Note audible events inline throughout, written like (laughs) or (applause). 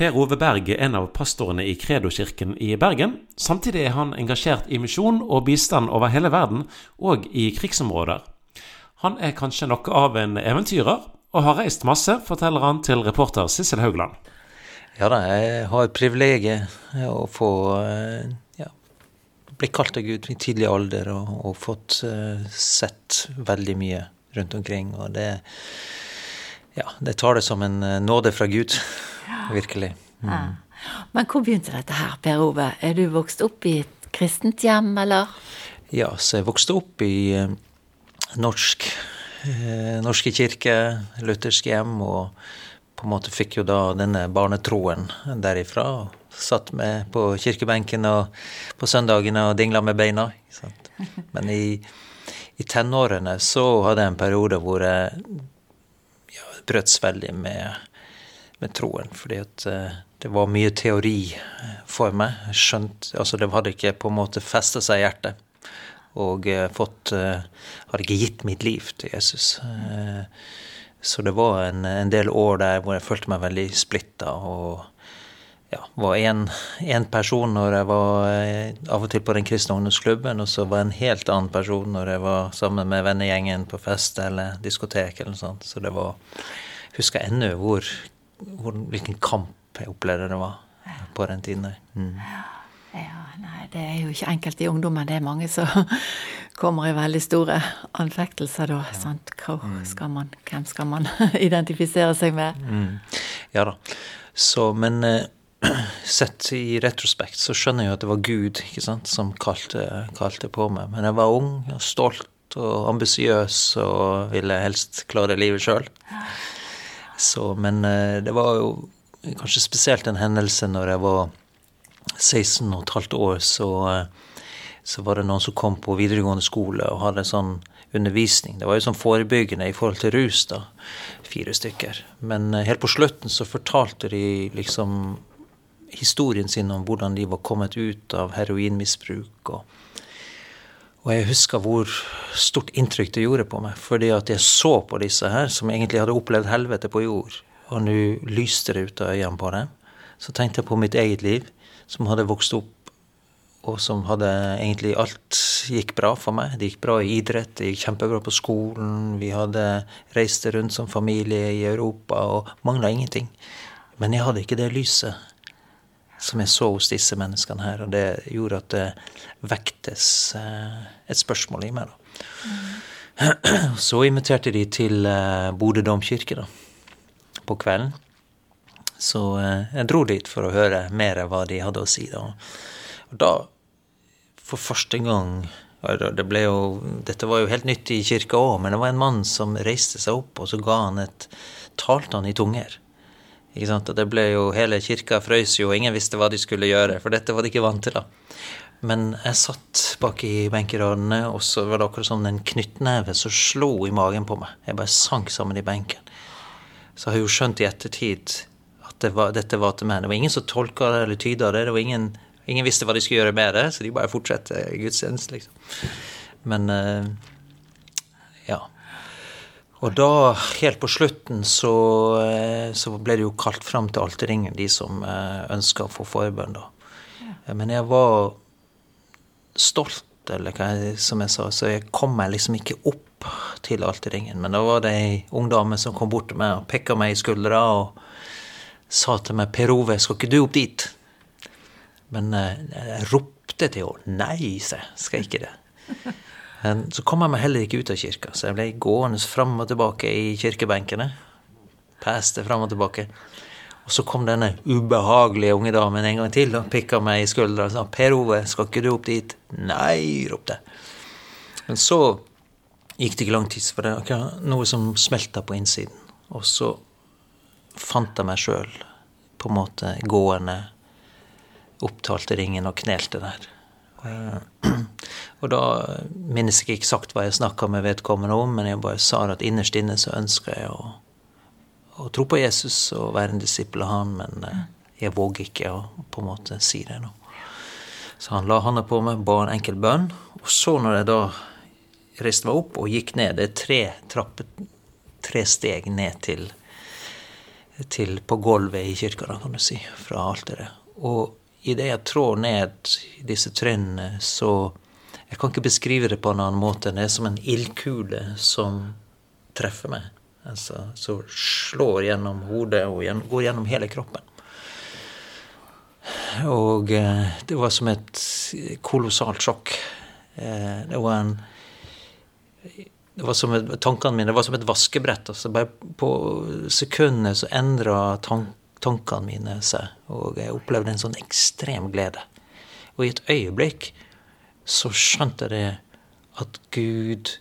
Per Ove Berg er en av pastorene i Kredo-kirken i Bergen. Samtidig er han engasjert i misjon og bistand over hele verden, og i krigsområder. Han er kanskje noe av en eventyrer, og har reist masse, forteller han til reporter Sissel Haugland. Ja da, jeg har privilegiet å få eh, ja, bli kalt av Gud i tidlig alder og, og fått uh, sett veldig mye rundt omkring. Og det, ja, det tar det som en eh, nåde fra Gud. Virkelig. Mm. Ja. Men hvor begynte dette her, Per Ove? Er du vokst opp i et kristent hjem, eller? Ja, så jeg vokste opp i uh, norsk uh, norske kirke, luthersk hjem, og på en måte fikk jo da denne barnetroen derifra. Satt med på kirkebenken og på søndagene og dingla med beina. (laughs) Men i, i, tenårene så hadde jeg en periode hvor jeg ja, brøts veldig med med troen. Fordi at eh, det var mye teori eh, for meg. Skjønt, altså Det hadde ikke på en måte festa seg i hjertet. Og eh, fått Hadde ikke gitt mitt liv til Jesus. Så det var en, en del år der hvor jeg følte meg veldig splitta. Og ja, var én person når jeg var av og til på den kristne ungdomsklubben, og så var jeg en helt annen person når jeg var sammen med vennegjengen på fest eller diskotek eller noe sånt. Så det var Husker jeg ennå hvor hvilken kamp jeg opplevde det var på den tiden. Mm. Ja, nei, det er jo ikke enkelt i ungdommen. Det er mange som (laughs) kommer i veldig store anfektelser da. Ja. Sant? Mm. Skal man, hvem skal man (laughs) identifisere seg med? Mm. Ja da. Så, men eh, (clears throat) sett i retrospekt så skjønner jeg jo at det var Gud sant, som kalte, kalte på meg. Men jeg var ung og stolt og ambisiøs og ville helst klare livet sjøl. Så, men eh, det var jo kanskje spesielt en hendelse når jeg var 16 og et halvt år, så, eh, så var det noen som kom på videregående skole og hadde sånn undervisning. Det var jo sånn forebyggende i forhold til rus, da. Fire stykker. Men eh, helt på slutten så fortalte de liksom historien sin om hvordan de var kommet ut av heroinmisbruk. og og jeg husker hvor stort inntrykk det gjorde på meg. Fordi at jeg så på disse her, som egentlig hadde opplevd helvete på jord. Og nå lyste det ut av øynene på dem. Så tenkte jeg på mitt eget liv, som hadde vokst opp, og som hadde egentlig Alt gikk bra for meg. Det gikk bra i idrett, det gikk kjempebra på skolen. Vi hadde reist rundt som familie i Europa og mangla ingenting. Men jeg hadde ikke det lyset som jeg så hos disse menneskene her. Og det gjorde at det vektes eh, et spørsmål i meg. da. Mm. (clears throat) Så inviterte de til eh, Bodø domkirke da, på kvelden. Så eh, jeg dro dit for å høre mer av hva de hadde å si. da. Og da, for første gang det ble jo, Dette var jo helt nytt i kirka òg, men det var en mann som reiste seg opp, og så ga han et talte han i tunger. Ikke sant? Og det ble jo, Hele kirka frøys jo, og ingen visste hva de skulle gjøre, for dette var de ikke vant til. da. Men jeg satt bak i benkeradene, og så var det akkurat som en knyttneve som slo i magen på meg. Jeg bare sank sammen i benken. Så jeg har jo skjønt i ettertid at det var, dette var til meg. Det var ingen som tolka det eller tyda det. det var ingen, ingen visste hva de skulle gjøre med det, så de bare fortsatte gudstjenesten, liksom. Men eh, ja. Og da, helt på slutten, så, eh, så ble det jo kalt fram til alterringen, de som eh, ønska å få forbønn, da. Men jeg var stolt, eller hva jeg, som jeg sa, så jeg kom meg liksom ikke opp til alterringen. Men da var det ei ung dame som kom bort til meg og pekka meg i skuldra og sa til meg 'Per Ove, skal ikke du opp dit?' Men eh, jeg ropte til henne. 'Nei', sa jeg. Skal ikke det. (laughs) Så kom jeg meg heller ikke ut av kirka, så jeg ble gående fram og tilbake i kirkebenkene. Peste fram og tilbake. Og så kom denne ubehagelige unge damen en gang til og pikka meg i skuldra og sa 'Per Ove, skal ikke du opp dit?' 'Nei', ropte jeg. Men så gikk det ikke lang tid, for det var noe som smelta på innsiden. Og så fant jeg meg sjøl på en måte gående opp til ringen og knelte der. (clears throat) Og da minnes jeg ikke eksakt hva jeg snakka med vedkommende om, men jeg bare sa at innerst inne så ønsker jeg å, å tro på Jesus og være en disippel av han, men eh, jeg våger ikke å på en måte si det nå. Så han la hånda på meg, ba en enkel bønn, og så når jeg da reiste meg opp og gikk ned Det er tre trapper, tre steg ned til til på gulvet i kirka, da, kan du si, fra alteret. Og idet jeg trår ned disse trinnene, så Jeg kan ikke beskrive det på en annen måte. Det er som en ildkule som treffer meg. Altså, som slår gjennom hodet og gjennom, går gjennom hele kroppen. Og eh, det var som et kolossalt sjokk. Eh, det var en det var som et, Tankene mine det var som et vaskebrett. altså Bare på sekundene så endra tank, tankene mine seg. Og jeg opplevde en sånn ekstrem glede. Og i et øyeblikk så skjønte jeg at Gud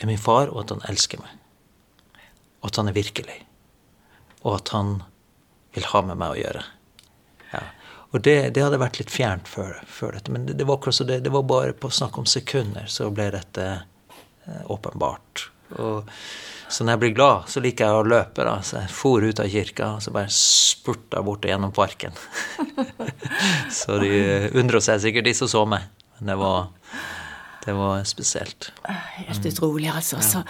er min far, og at han elsker meg. Og at han er virkelig. Og at han vil ha med meg å gjøre. Ja. Og det, det, hadde vært litt fjernt før, før dette. Men det, det var akkurat så det, det var bare på snakk om sekunder så ble dette eh, åpenbart. Og, så når jeg blir glad, så liker jeg å løpe. da, Så jeg for ut av kirka og så bare spurta bort gjennom parken. (laughs) så de undrer seg sikkert, de som så meg. Men det var det var spesielt. Helt utrolig, altså. Så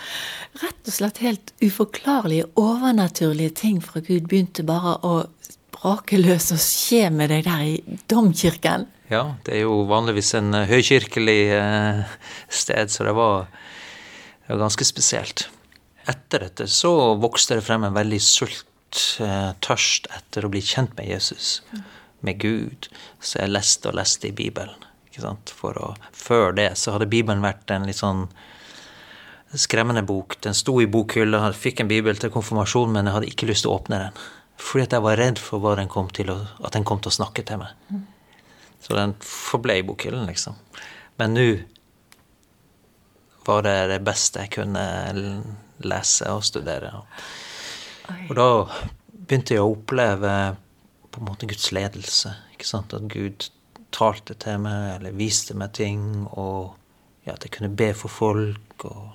rett og slett helt uforklarlige, overnaturlige ting fra Gud begynte bare å brake løs og skje med deg der i domkirken. Ja, det er jo vanligvis en høykirkelig eh, sted, så det var, det var ganske spesielt. Etter dette så vokste det frem en veldig sult, eh, tørst etter å bli kjent med Jesus, med Gud. Så jeg leste og leste i Bibelen. Å, før det så hadde Bibelen vært en litt sånn skremmende bok. Den sto i bokhylla, jeg fikk en bibel til konfirmasjon, men jeg hadde ikke lyst til å åpne den. Fordi at jeg var redd for hva den kom til å, at den kom til å snakke til meg. Så den forble i bokhyllen, liksom. Men nå var det det beste jeg kunne lese og studere. Og da begynte jeg å oppleve på en måte Guds ledelse. ikke sant? At Gud talte til meg eller viste meg ting, og ja, at jeg kunne be for folk, og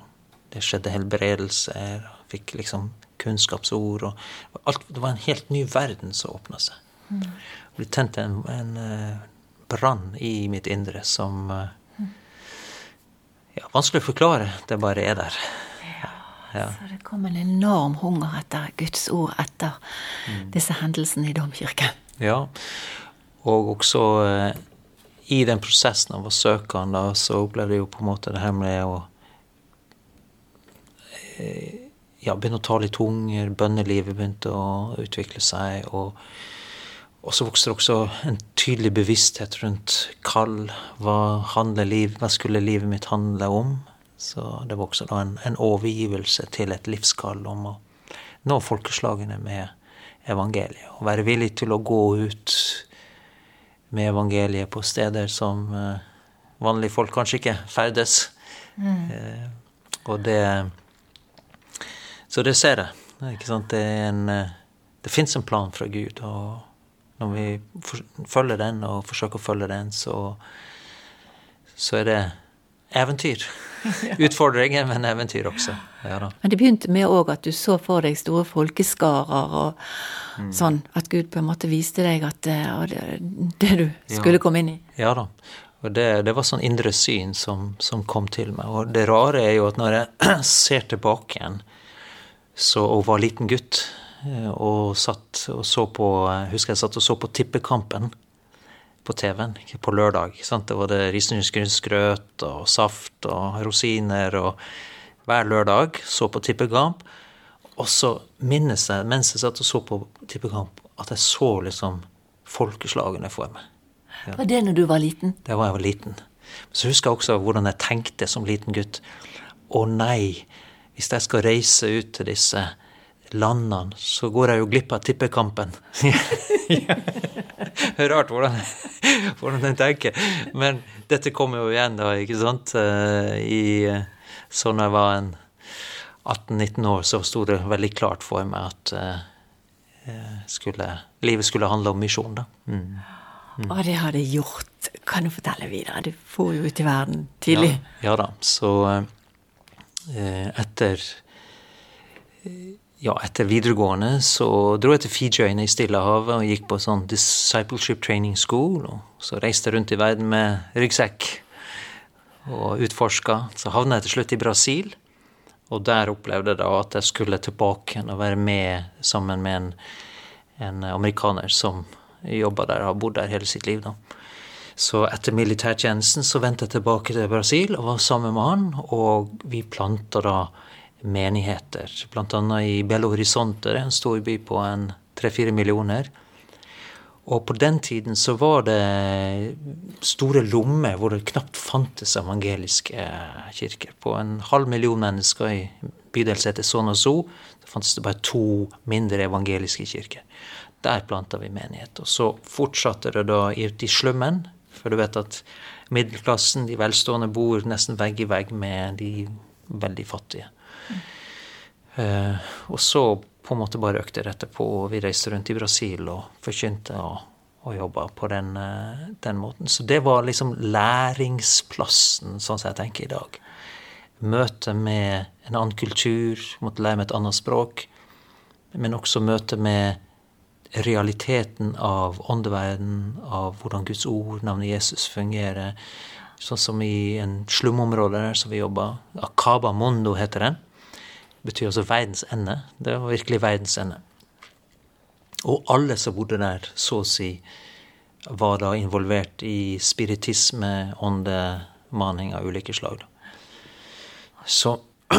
det skjedde helbredelser. og Fikk liksom kunnskapsord. og alt, Det var en helt ny verden som åpna seg. Mm. Det ble tent en, en uh, brann i mitt indre som uh, ja, Vanskelig å forklare. Det bare er der. Ja, ja. Så det kom en enorm hunger etter Guds ord etter mm. disse hendelsene i domkirken. Ja, og også eh, i den prosessen av å søke han, da, så opplevde jeg jo på en måte det her med å eh, ja, begynne å tale i tunger, bønnelivet begynte å utvikle seg. Og, og så vokste det også en tydelig bevissthet rundt kall. Hva, liv, hva skulle livet mitt handle om? Så det var også en, en overgivelse til et livskall om å nå folkeslagene med evangeliet. Og være villig til å gå ut med evangeliet på steder som uh, vanlige folk kanskje ikke ferdes. Mm. Uh, og det så det ser jeg. Ikke sant? Det, er en, eh, det fins en plan fra Gud, og når vi følger den og forsøker å følge den, så, så er det eventyr. (laughs) Utfordringer, men eventyr også. Ja, men det begynte med òg at du så for deg store folkeskarer og mm. sånn. At Gud på en måte viste deg at eh, det, det du skulle ja. komme inn i. Ja da. Og det, det var sånn indre syn som, som, kom til meg. Og det rare er jo at når jeg (clears throat) ser tilbake igjen, så, og var liten gutt og satt og så på Husker jeg satt og så på Tippekampen på TV-en på lørdag. Sant? Det var det risengrynsgrøt og saft og rosiner og hver lørdag så på Tippekamp. Og så minnes jeg, mens jeg satt og så på Tippekamp, at jeg så liksom folkeslagene for meg. Ja. Var det når du var liten? Det var jeg var liten. Så husker jeg også hvordan jeg tenkte som liten gutt. Å nei, hvis jeg skal reise ut til disse landene, så går jeg jo glipp av tippekampen. (laughs) Rart hvordan, hvordan den tenker. Men dette kommer jo igjen, da, ikke sant. Eh, I, så når jeg var 18-19 år, så sto det veldig klart for meg at uh, skulle, livet skulle handle om misjon, da. Mm. Mm. Og det har det gjort. Kan du fortelle videre? Du får jo ut i verden tidlig. Ja, ja da. Så uh, Eh, etter ja, etter videregående så dro jeg til Fijiøyene i Stillehavet og gikk på sånn discipleship training school. Og så reiste jeg rundt i verden med ryggsekk og utforska. Så havna jeg til slutt i Brasil. Og der opplevde jeg da at jeg skulle tilbake og være med sammen med en, en amerikaner som jobba der og har bodd der hele sitt liv. da. Så etter militærtjenesten så vendte jeg tilbake til Brasil og var sammen med han, og vi planta da menigheter, bl.a. i Belo Horizonte, en storby på en tre-fire millioner. Og på den tiden så var det store lommer hvor det knapt fantes evangeliske kirker. På en halv million mennesker i bydelshetet Son og So det fantes det bare to mindre evangeliske kirker. Der planta vi menighet. Og så fortsatte det da ut i slummen, for du vet at middelklassen, de velstående, bor nesten vegg i vegg med de veldig fattige. Uh, og så på en måte bare økte dette på Og vi reiste rundt i Brasil og forkynte og, og jobba på den, eh, den, måten. Så det var liksom læringsplassen, sånn som jeg tenker i dag. Møte med en annen kultur, måtte lære meg et annet språk. Men også møte med realiteten av åndeverden, av hvordan Guds ord, navnet Jesus, fungerer. Sånn som i en slumområde der som vi jobba. Akaba Mondo heter den betyr altså verdens ende. Det var virkelig verdens ende. Og alle som bodde der, så å si, var da involvert i spiritisme, åndemaning av ulike slag. Så, (clears throat)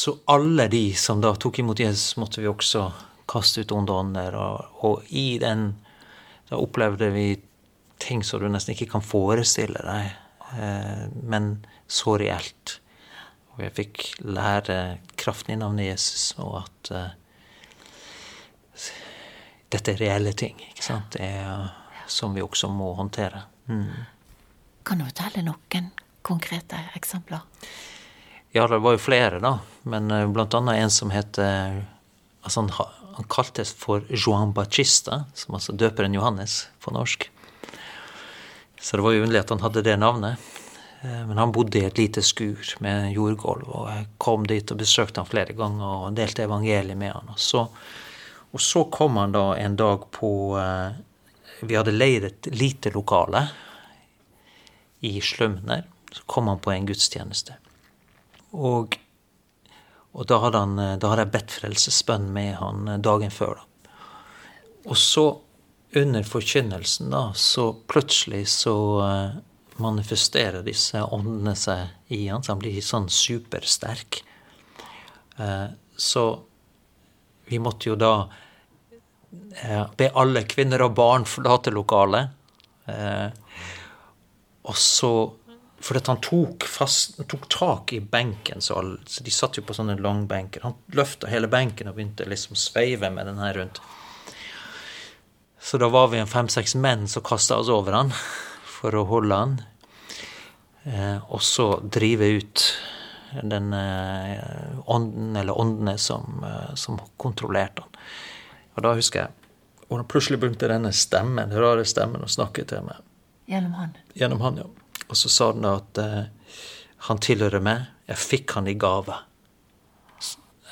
så, alle de som da tok imot Jesus, måtte vi også kaste ut onde ånder. Og, og i den da opplevde vi ting som du nesten ikke kan forestille deg, eh, men så reelt. Og jeg fikk lære kraften i navnet Jesus, og at uh, dette er reelle ting. ikke sant? Det er, som vi også må håndtere. Mm. Kan du fortelle noen konkrete eksempler? Ja, det var jo flere, da. Men uh, blant annet en som heter altså han, han kaltes for Joan Bachista, som altså døper en Johannes på norsk. Så det var jo underlig at han hadde det navnet. Eh, men han bodde i et lite skur med jordgulv, og jeg kom dit og besøkte han flere ganger og delte evangeliet med han. Og så, og så kom han da en dag på eh, Vi hadde leid et lite lokale i Slømner. Så kom han på en gudstjeneste. Og, og da, hadde han, da hadde jeg bedt frelsesbønn med han dagen før. da. Og så, under forkynnelsen, da, så plutselig så eh, manifesterer disse åndene seg i han, så han blir sånn supersterk. Eh, så vi måtte jo da eh, be alle kvinner og barn forlate lokalet. Eh, og så For han tok, fast, tok tak i benken, så, alle, så de satt jo på sånne langbenker. Han løfta hele benken og begynte liksom sveive med den her rundt. Så da var vi en fem-seks menn som kasta oss over han for å holde han. Eh, og så drive ut den eh, ånden, eller åndene, som, eh, som kontrollerte han. Og da husker jeg og plutselig begynte denne stemmen, den rare stemmen å snakke til meg. Gjennom han? Gjennom han, ja. Og så sa den at eh, han tilhører meg, jeg fikk han i gave.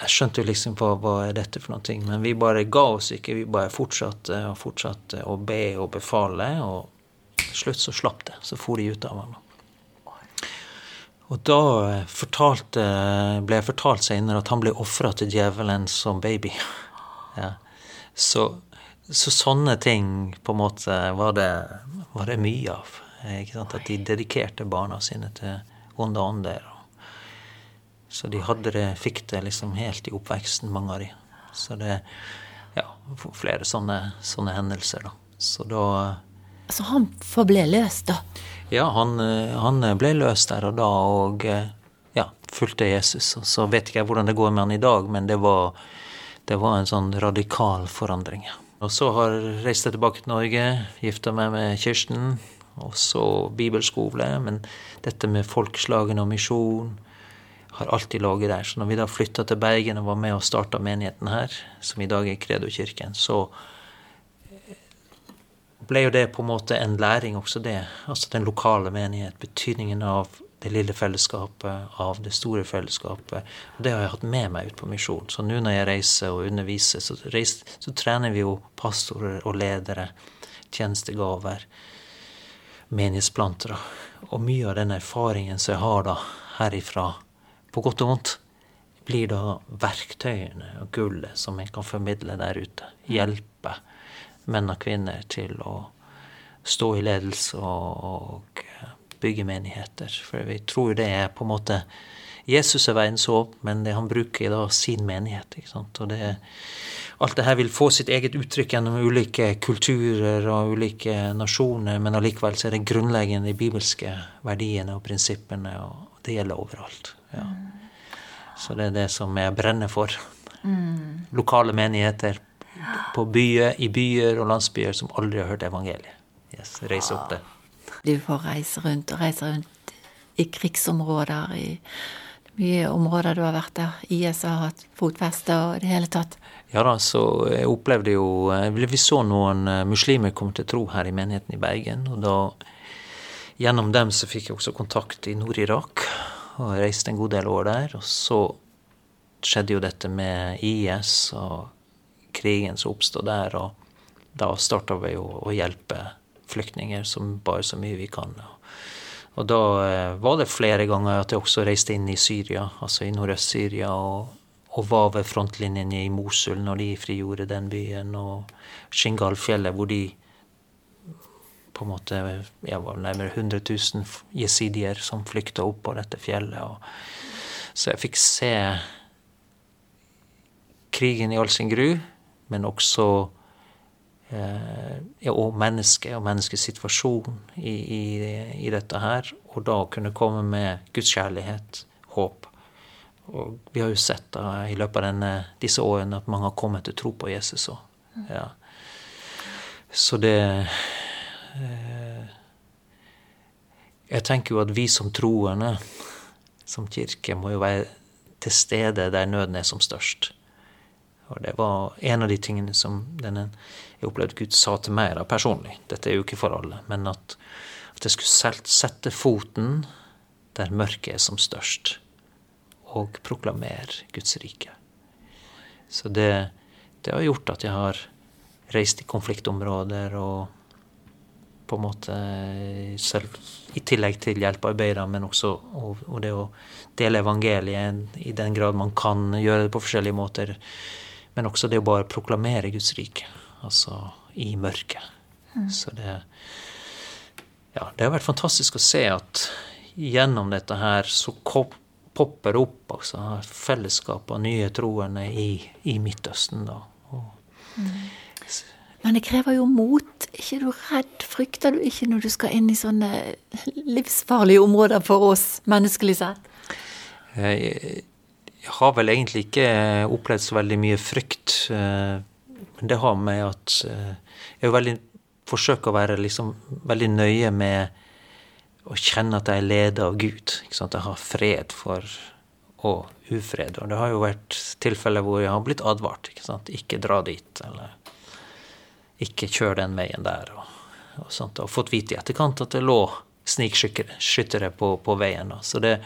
Jeg skjønte jo liksom hva, hva er dette for noe, men vi bare ga oss ikke. Vi bare fortsatte og fortsatte å be og befale, og slutt så slapp det. Så for de ut av ham. Og da fortalte, ble jeg fortalt senere at han ble ofra til djevelen som baby. Ja. Så, så, sånne ting på en måte var det, var det mye av. At de dedikerte barna sine til onde ånder. Så de det, fikk det liksom helt i oppveksten, mange av de. Så det ja, flere sånne, sånne hendelser, da. Så da Så han forble løst, da? Ja, han, eh, han, ble løst der og da og eh, ja, fulgte Jesus. Og så vet ikke jeg hvordan det går med han i dag, men det var, det var en sånn radikal forandring. Og så har jeg reist tilbake til Norge, gifta meg med Kirsten, og så bibelskole. Men dette med folkeslagene og misjon har alltid ligget der. Så når vi da flytta til Bergen og var med og starta menigheten her, som i dag er Kredo-kirken, så ble jo det på en måte en læring, også det. Altså den lokale menighet. Betydningen av det lille fellesskapet, av det store fellesskapet. Og det har jeg hatt med meg ut på misjon. Så nå når jeg reiser og underviser, så, reiser, så trener vi jo pastorer og ledere, tjenestegaver, menighetsplantere. Og mye av den erfaringen som jeg har da herifra, på godt og vondt, blir da verktøyene og gullet som en kan formidle der ute. Hjelpe menn og kvinner til å stå i ledelse og, og bygge menigheter. For vi tror det er på en måte Jesus er verdens håp, men det han bruker da sin menighet. Og det, alt det her vil få sitt eget uttrykk gjennom ulike kulturer og ulike nasjoner, men allikevel så er det grunnleggende de bibelske verdiene og prinsippene, og det gjelder overalt. Ja. Så det er det som jeg brenner for. Mm. Lokale menigheter på byer, i byer og landsbyer som aldri har hørt evangeliet. Yes, reise opp det. Du får reise rundt og reise rundt i krigsområder, i mye områder du har vært der. IS har hatt fotfeste og det hele tatt. Ja da, så jeg opplevde jo eh, Vi så noen eh, muslimer komme til tro her i menigheten i Bergen. Og da gjennom dem så fikk jeg også kontakt i Nord-Irak. Og reiste en god del år der. Og så skjedde jo dette med IS og krigen som oppstod der. Og da starta vi jo å hjelpe flyktninger som bare så mye vi kan. Og da eh, var det flere ganger at jeg også reiste inn i Syria, altså i Nordøst-Syria, og, og, var ved frontlinjen i Mosul når de frigjorde den byen, og Shingalfjellet, hvor de på en måte jeg var nærmere 100 000 jesidier som flykta opp på dette fjellet. Og, så jeg fikk se krigen i all sin gru, men også Eh, ja, og mennesket og menneskets situasjon i, i, i, dette her. Og da kunne komme med Guds kjærlighet, håp. Og vi har jo sett da i løpet av denne, disse årene at mange har kommet til tro på Jesus òg. Ja. Så det eh, Jeg tenker jo at vi som troende, som kirke, må jo være til stede der nøden er som størst. Og det var en av de tingene som denne jeg opplevde Gud sa til meg da, personlig. Dette er jo ikke for alle. Men at, at jeg skulle sette foten der mørket er som størst, og proklamere Guds rike. Så det, det har gjort at jeg har reist i konfliktområder og på en måte selv, I tillegg til hjelpearbeider, men også og, og det å dele evangeliet i den grad man kan gjøre det på forskjellige måter. Men også det å bare proklamere Guds rike altså i mørket. Mm. Så det Ja, det har vært fantastisk å se at gjennom dette her så popper opp altså, fellesskap av nye troende i, i Midtøsten, da. Og, mm. Men det krever jo mot. Er ikke du redd? Frykter du ikke når du skal inn i sånne livsfarlige områder for oss, menneskelig sett? Jeg, jeg har vel egentlig ikke opplevd så veldig mye frykt. Eh, men det har med at eh, jeg veldig, forsøker å være liksom veldig nøye med å kjenne at jeg er ledet av Gud. Sant? Jeg har fred for og ufred. Og det har jo vært tilfeller hvor jeg har blitt advart. Ikke? Ikke dra dit, eller ikke kjør den veien der. Og, og sånt. Og fått vite i etterkant at det lå snikskyttere på, på veien. Så det,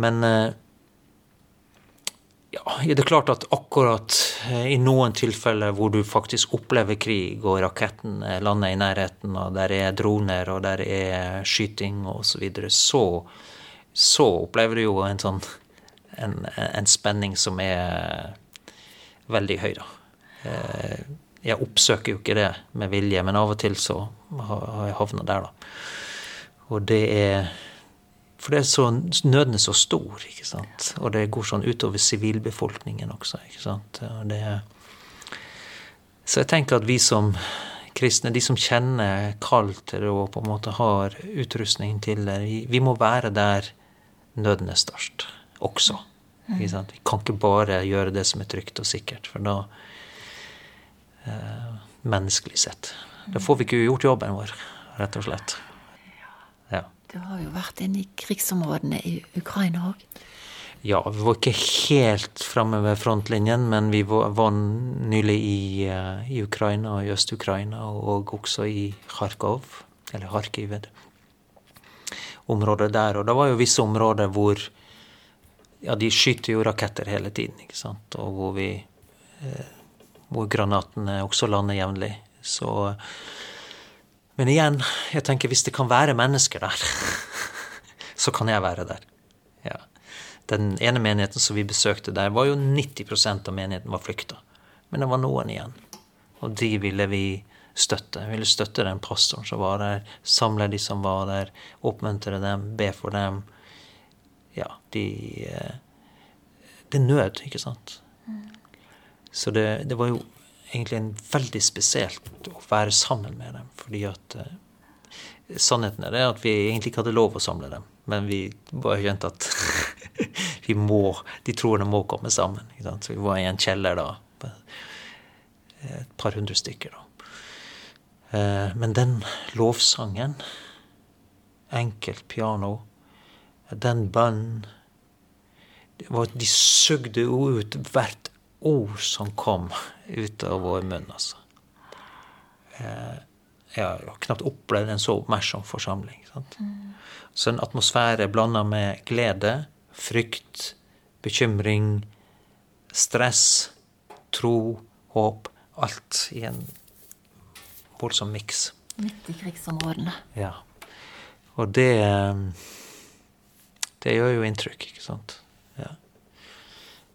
men eh, ja, det er klart at akkurat eh, i noen tilfeller hvor du faktisk opplever krig, og raketten lander i nærheten, og der er droner, og der er skyting osv., så, videre, så så opplever du jo en sånn en, en spenning som er veldig høy, da. Eh, jeg oppsøker jo ikke det med vilje, men av og til så har jeg havna der, da. Og det er for det er så, nøden er så stor, ikke sant. Og det går sånn utover sivilbefolkningen også, ikke sant. Det, så jeg tenker at vi som kristne, de som kjenner kall og på en måte har utrustning til det, vi, vi må være der nøden er størst også. Vi kan ikke bare gjøre det som er trygt og sikkert, for da eh, Menneskelig sett. Da får vi ikke gjort jobben vår, rett og slett. Du har jo vært inne i krigsområdene i Ukraina òg? Ja, vi var ikke helt framme ved frontlinjen, men vi var, nylig i, uh, i, Ukraina i Øst-Ukraina, og også i Kharkov, eller Kharkiv, området der. Og det var jo visse områder hvor ja, de skyter jo raketter hele tiden, ikke sant, og hvor vi uh, hvor granatene også lander jevnlig. Så men igjen, jeg tenker hvis det kan være mennesker der, (laughs) så kan jeg være der. Ja. Den ene menigheten som vi besøkte der, var jo 90% av menigheten var flykta. Men det var noen igjen. Og de ville vi støtte. Vi ville støtte den pastoren som var der, samle de som var der, oppmuntre dem, be for dem. Ja, de eh, Det er nød, ikke sant? Så det, det var jo egentlig en veldig spesielt å være sammen med dem, fordi at eh, Sannheten er det at vi egentlig ikke hadde lov å samle dem, men vi bare skjønte at (laughs) vi må, de troende må komme sammen. Så vi var i en kjeller da, et par hundre stykker. da. Eh, men den lovsangen, enkelt piano, den bønnen De sugde ut hvert ord som kom ut av vår munn, altså. Eh, jeg har knapt opplevd en så oppmerksom forsamling. Sant? Så en atmosfære blanda med glede, frykt, bekymring, stress, tro, håp. Alt i en voldsom miks. Midt i krigsområdene. Ja. Og det Det gjør jo inntrykk, ikke sant. Ja.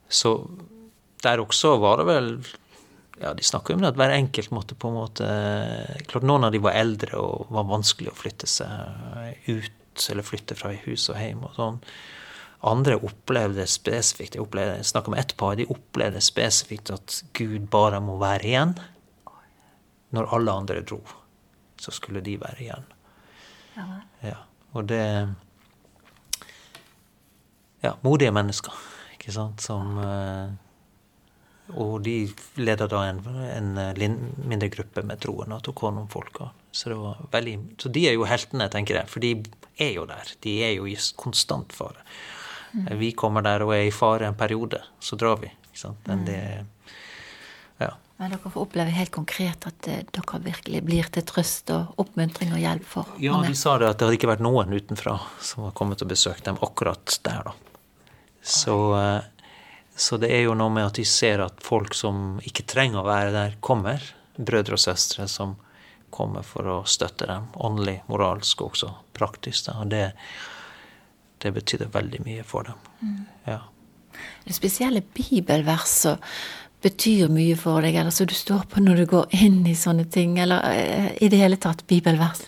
Så der også var det vel ja, De snakker om det at hver enkelt måtte på en måte Klart noen av de var eldre og var vanskelig å flytte seg ut eller flytte fra hus og hjem og sånn. Andre opplevde spesifikt Jeg, opplevde, jeg snakker med ett par. De opplevde spesifikt at Gud bare må være igjen. Når alle andre dro, så skulle de være igjen. Ja. ja. Og det Ja, modige mennesker, ikke sant, som uh, og de leda da en, en, eh, mindre gruppe med troende og tok hånd om folka. Så, veldig, så de er jo heltene, tenker jeg, for de er jo der. De er jo i konstant fare. Mm. Vi kommer der og er i fare en periode, så drar vi. Men det ja. Men dere får oppleve helt konkret at eh, dere virkelig blir til trøst og oppmuntring og hjelp for Ja, de sa det at det hadde ikke vært noen utenfra som hadde kommet og besøkt dem akkurat der, da. Så uh, så det er jo noe med at de ser at folk som ikke trenger å være der, kommer. Brødre og søstre som kommer for å støtte dem. Åndelig, moralsk og også praktisk. Da. Og det, det betydde veldig mye for dem. Mm. Ja. Det spesielle bibelverset betyr mye for deg, eller som du står på når du går inn i sånne ting, eller eh, i det hele tatt bibelvers?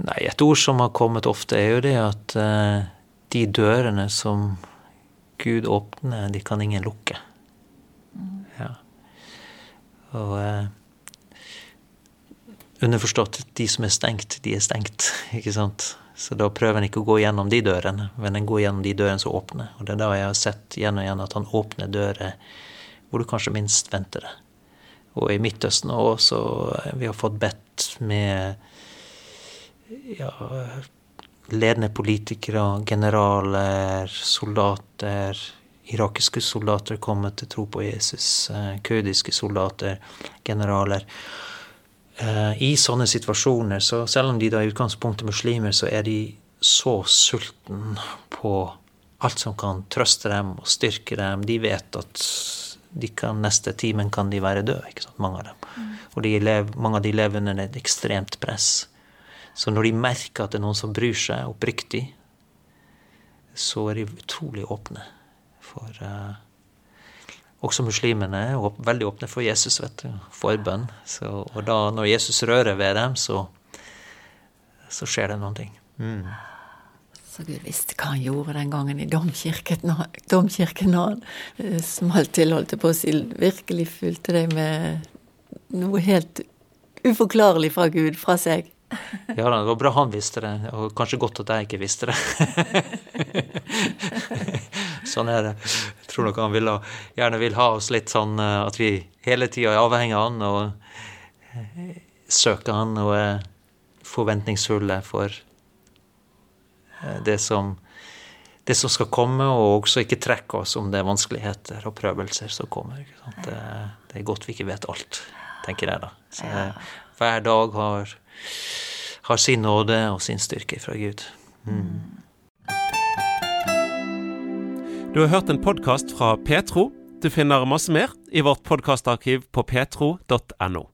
Nei, et ord som har kommet ofte, er jo det at uh, de dørene som Gud åpner, de kan ingen lukke. Ja. Og eh, underforstått, de som er stengt, de er stengt. (laughs) ikke sant? Så da prøver en ikke å gå gjennom de dørene, men en går gjennom de dørene som åpner. Og det er da jeg har sett igjen og igjen at han åpner dører hvor du kanskje minst venter det. Og i Midtøsten òg, så vi har fått bedt med ja, ledende politikere, generaler, soldater Irakiske soldater kommer til tro på Jesus. Eh, kurdiske soldater, generaler. Eh, I sånne situasjoner, så selv om de da i utgangspunktet er muslimer, så er de så sulten på alt som kan trøste dem og styrke dem. De vet at de kan, neste timen kan de være døde, ikke sant, mange av dem. Mm. Og de lever, mange av de lever under et ekstremt press. Så når de merker at det er noen som bryr seg oppriktig, så er de utrolig åpne for uh, Også muslimene er veldig åpne for Jesus, vet du, forbønn. Så, og da, når Jesus rører ved dem, så, så skjer det noen ting. Mm. Så Gud visste hva han gjorde den gangen i domkirken, domkirken han eh, smalt til, holdt på å si, virkelig fulgte deg med noe helt uforklarlig fra Gud, fra seg. Ja da, det var bra han visste det, og kanskje godt at jeg ikke visste det. (laughs) sånn er det. Jeg tror nok han vil gjerne vil ha oss litt sånn eh, at vi hele tida er avhengig av han og eh, søker han og er forventningsfulle for eh, det som, det som skal komme, og også ikke trekke oss om det er vanskeligheter og prøvelser som kommer. Det, det, er godt vi ikke vet alt, tenker jeg da. Så, hver dag har har sin nåde og sin styrke fra Gud. Mm. Du har hørt en podkast fra Petro. Du finner masse mer i vårt podkastarkiv på petro.no.